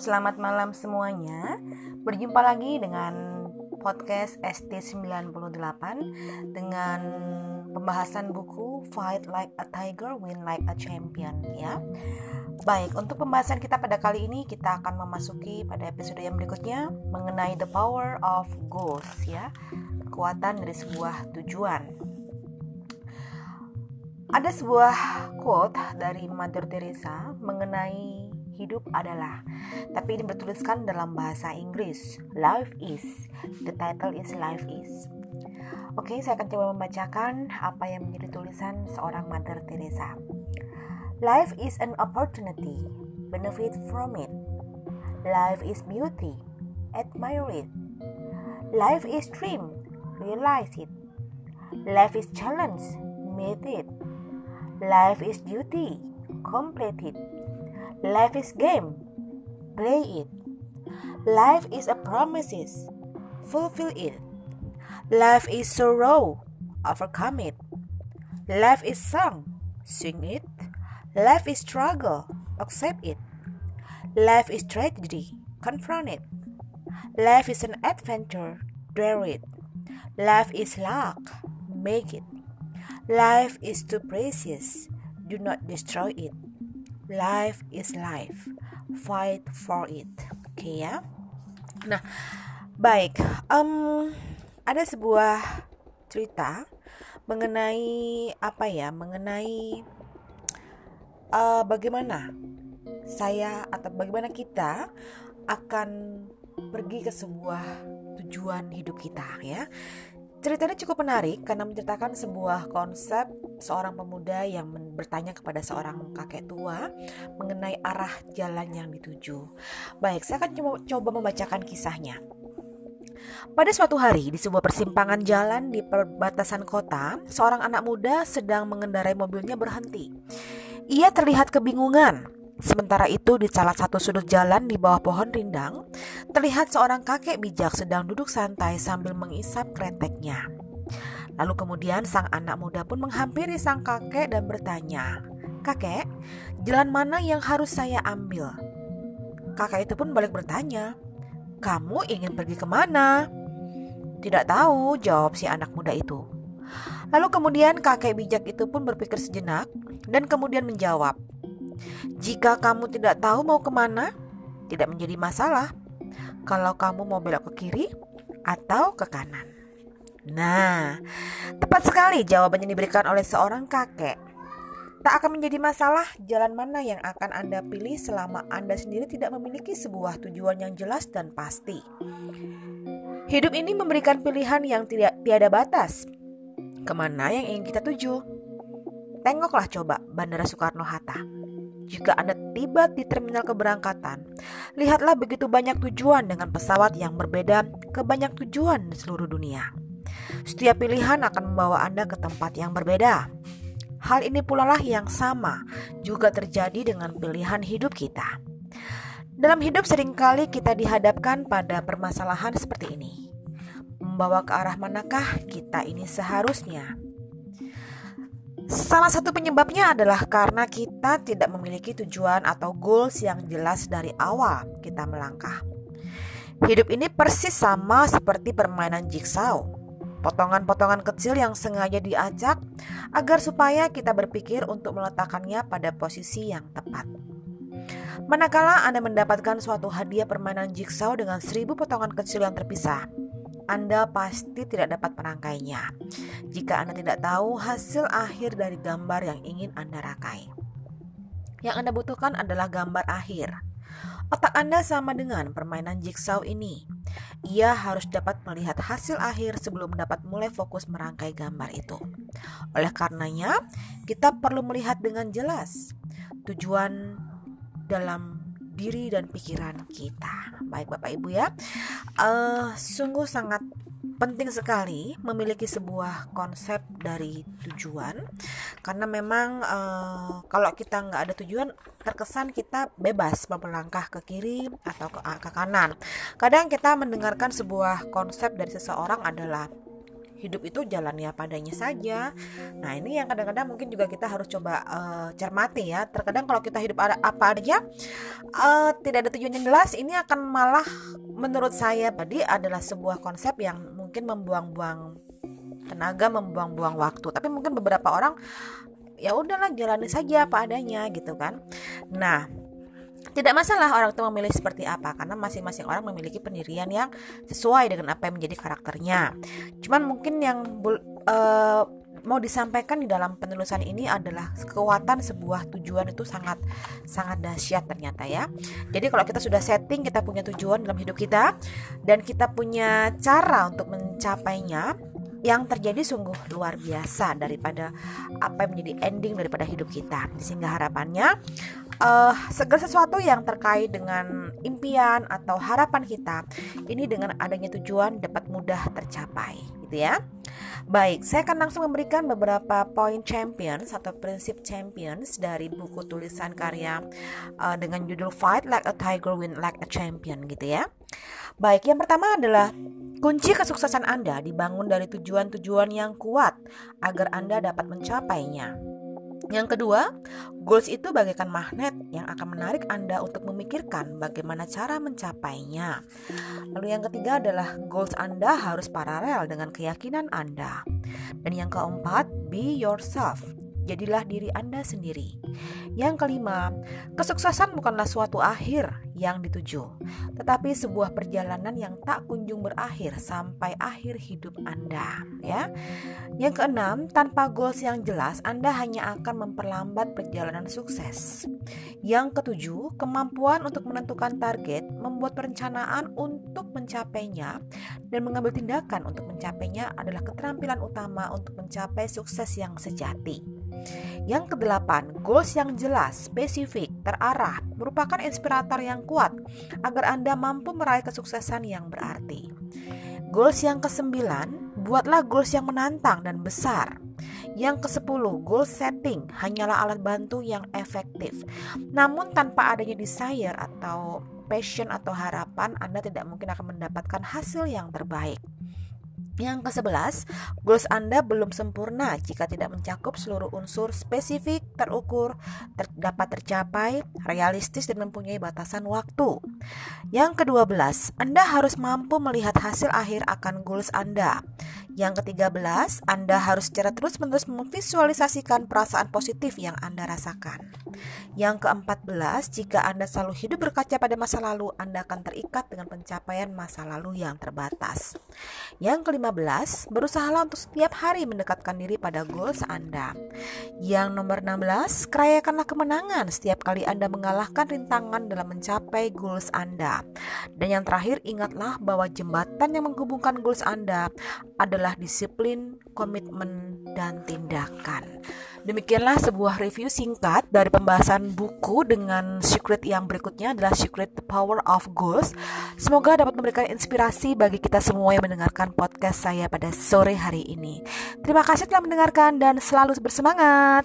selamat malam semuanya. Berjumpa lagi dengan podcast ST98 dengan pembahasan buku Fight Like a Tiger, Win Like a Champion ya. Baik, untuk pembahasan kita pada kali ini kita akan memasuki pada episode yang berikutnya mengenai the power of goals ya. Kekuatan dari sebuah tujuan. Ada sebuah quote dari Mother Teresa mengenai hidup adalah. Tapi ini bertuliskan dalam bahasa Inggris. Life is. The title is Life is. Oke, saya akan coba membacakan apa yang menjadi tulisan seorang Mother Teresa. Life is an opportunity. Benefit from it. Life is beauty. Admire it. Life is dream. Realize it. Life is challenge. Meet it. Life is duty. Complete it. Life is game. Play it. Life is a promises. Fulfill it. Life is sorrow. Overcome it. Life is song. Sing it. Life is struggle. Accept it. Life is tragedy. Confront it. Life is an adventure. Dare it. Life is luck. Make it. Life is too precious. Do not destroy it. Life is life. Fight for it. Oke okay, ya. Nah, baik. Um, ada sebuah cerita mengenai apa ya? Mengenai uh, bagaimana saya atau bagaimana kita akan pergi ke sebuah tujuan hidup kita ya. Ceritanya cukup menarik karena menceritakan sebuah konsep seorang pemuda yang bertanya kepada seorang kakek tua mengenai arah jalan yang dituju. Baik, saya akan coba, membacakan kisahnya. Pada suatu hari di sebuah persimpangan jalan di perbatasan kota, seorang anak muda sedang mengendarai mobilnya berhenti. Ia terlihat kebingungan Sementara itu di salah satu sudut jalan di bawah pohon rindang, terlihat seorang kakek bijak sedang duduk santai sambil mengisap kreteknya. Lalu kemudian sang anak muda pun menghampiri sang kakek dan bertanya, Kakek, jalan mana yang harus saya ambil? Kakek itu pun balik bertanya, Kamu ingin pergi ke mana? Tidak tahu, jawab si anak muda itu. Lalu kemudian kakek bijak itu pun berpikir sejenak dan kemudian menjawab, jika kamu tidak tahu mau ke mana, tidak menjadi masalah. Kalau kamu mau belok ke kiri atau ke kanan. Nah, tepat sekali jawabannya diberikan oleh seorang kakek. Tak akan menjadi masalah jalan mana yang akan Anda pilih selama Anda sendiri tidak memiliki sebuah tujuan yang jelas dan pasti. Hidup ini memberikan pilihan yang tidak tiada batas. Ke mana yang ingin kita tuju? Tengoklah coba Bandara Soekarno-Hatta. Jika Anda tiba di terminal keberangkatan, lihatlah begitu banyak tujuan dengan pesawat yang berbeda ke banyak tujuan di seluruh dunia. Setiap pilihan akan membawa Anda ke tempat yang berbeda. Hal ini pula lah yang sama juga terjadi dengan pilihan hidup kita. Dalam hidup sering kali kita dihadapkan pada permasalahan seperti ini. Membawa ke arah manakah kita ini seharusnya? Salah satu penyebabnya adalah karena kita tidak memiliki tujuan atau goals yang jelas dari awal kita melangkah. Hidup ini persis sama seperti permainan jigsaw. Potongan-potongan kecil yang sengaja diajak agar supaya kita berpikir untuk meletakkannya pada posisi yang tepat. Manakala Anda mendapatkan suatu hadiah permainan jigsaw dengan seribu potongan kecil yang terpisah, anda pasti tidak dapat merangkainya jika Anda tidak tahu hasil akhir dari gambar yang ingin Anda rakai. Yang Anda butuhkan adalah gambar akhir. Otak Anda sama dengan permainan jigsaw ini. Ia harus dapat melihat hasil akhir sebelum dapat mulai fokus merangkai gambar itu. Oleh karenanya, kita perlu melihat dengan jelas tujuan dalam diri dan pikiran kita. Baik Bapak Ibu ya, uh, sungguh sangat penting sekali memiliki sebuah konsep dari tujuan. Karena memang uh, kalau kita nggak ada tujuan terkesan kita bebas melangkah ke kiri atau ke, ke kanan. Kadang kita mendengarkan sebuah konsep dari seseorang adalah hidup itu jalannya padanya saja. Nah, ini yang kadang-kadang mungkin juga kita harus coba uh, cermati ya. Terkadang kalau kita hidup ada apa aja uh, tidak ada tujuan yang jelas, ini akan malah menurut saya tadi adalah sebuah konsep yang mungkin membuang-buang tenaga, membuang-buang waktu. Tapi mungkin beberapa orang ya udahlah jalani saja apa adanya gitu kan. Nah, tidak masalah orang itu memilih seperti apa karena masing-masing orang memiliki pendirian yang sesuai dengan apa yang menjadi karakternya. Cuman mungkin yang uh, mau disampaikan di dalam penulisan ini adalah kekuatan sebuah tujuan itu sangat sangat dahsyat ternyata ya. Jadi kalau kita sudah setting kita punya tujuan dalam hidup kita dan kita punya cara untuk mencapainya, yang terjadi sungguh luar biasa daripada apa yang menjadi ending daripada hidup kita. Sehingga harapannya uh, segala sesuatu yang terkait dengan impian atau harapan kita ini dengan adanya tujuan dapat mudah tercapai, gitu ya. Baik, saya akan langsung memberikan beberapa poin champions atau prinsip champions dari buku tulisan karya uh, dengan judul Fight Like a Tiger, Win Like a Champion gitu ya. Baik, yang pertama adalah Kunci kesuksesan Anda dibangun dari tujuan-tujuan yang kuat agar Anda dapat mencapainya. Yang kedua, goals itu bagaikan magnet yang akan menarik Anda untuk memikirkan bagaimana cara mencapainya. Lalu yang ketiga adalah goals Anda harus paralel dengan keyakinan Anda. Dan yang keempat, be yourself jadilah diri Anda sendiri. Yang kelima, kesuksesan bukanlah suatu akhir yang dituju, tetapi sebuah perjalanan yang tak kunjung berakhir sampai akhir hidup Anda, ya. Yang keenam, tanpa goals yang jelas, Anda hanya akan memperlambat perjalanan sukses. Yang ketujuh, kemampuan untuk menentukan target, membuat perencanaan untuk mencapainya dan mengambil tindakan untuk mencapainya adalah keterampilan utama untuk mencapai sukses yang sejati. Yang kedelapan, goals yang jelas, spesifik, terarah, merupakan inspirator yang kuat agar Anda mampu meraih kesuksesan yang berarti. Goals yang kesembilan, buatlah goals yang menantang dan besar. Yang kesepuluh, goal setting hanyalah alat bantu yang efektif. Namun tanpa adanya desire atau passion atau harapan, Anda tidak mungkin akan mendapatkan hasil yang terbaik. Yang ke-11, goals Anda belum sempurna jika tidak mencakup seluruh unsur spesifik, terukur, ter dapat tercapai, realistis dan mempunyai batasan waktu. Yang ke-12, Anda harus mampu melihat hasil akhir akan goals Anda. Yang ke-13, Anda harus secara terus-menerus memvisualisasikan perasaan positif yang Anda rasakan. Yang ke-14, jika Anda selalu hidup berkaca pada masa lalu, Anda akan terikat dengan pencapaian masa lalu yang terbatas. Yang ke-15, berusahalah untuk setiap hari mendekatkan diri pada goals Anda. Yang nomor 16, kerayakanlah kemenangan setiap kali Anda mengalahkan rintangan dalam mencapai goals Anda. Dan yang terakhir, ingatlah bahwa jembatan yang menghubungkan goals Anda adalah disiplin, komitmen, dan tindakan. Demikianlah sebuah review singkat dari pembahasan buku dengan secret yang berikutnya adalah Secret the Power of Goals. Semoga dapat memberikan inspirasi bagi kita semua yang mendengarkan saya pada sore hari ini. Terima kasih telah mendengarkan dan selalu bersemangat.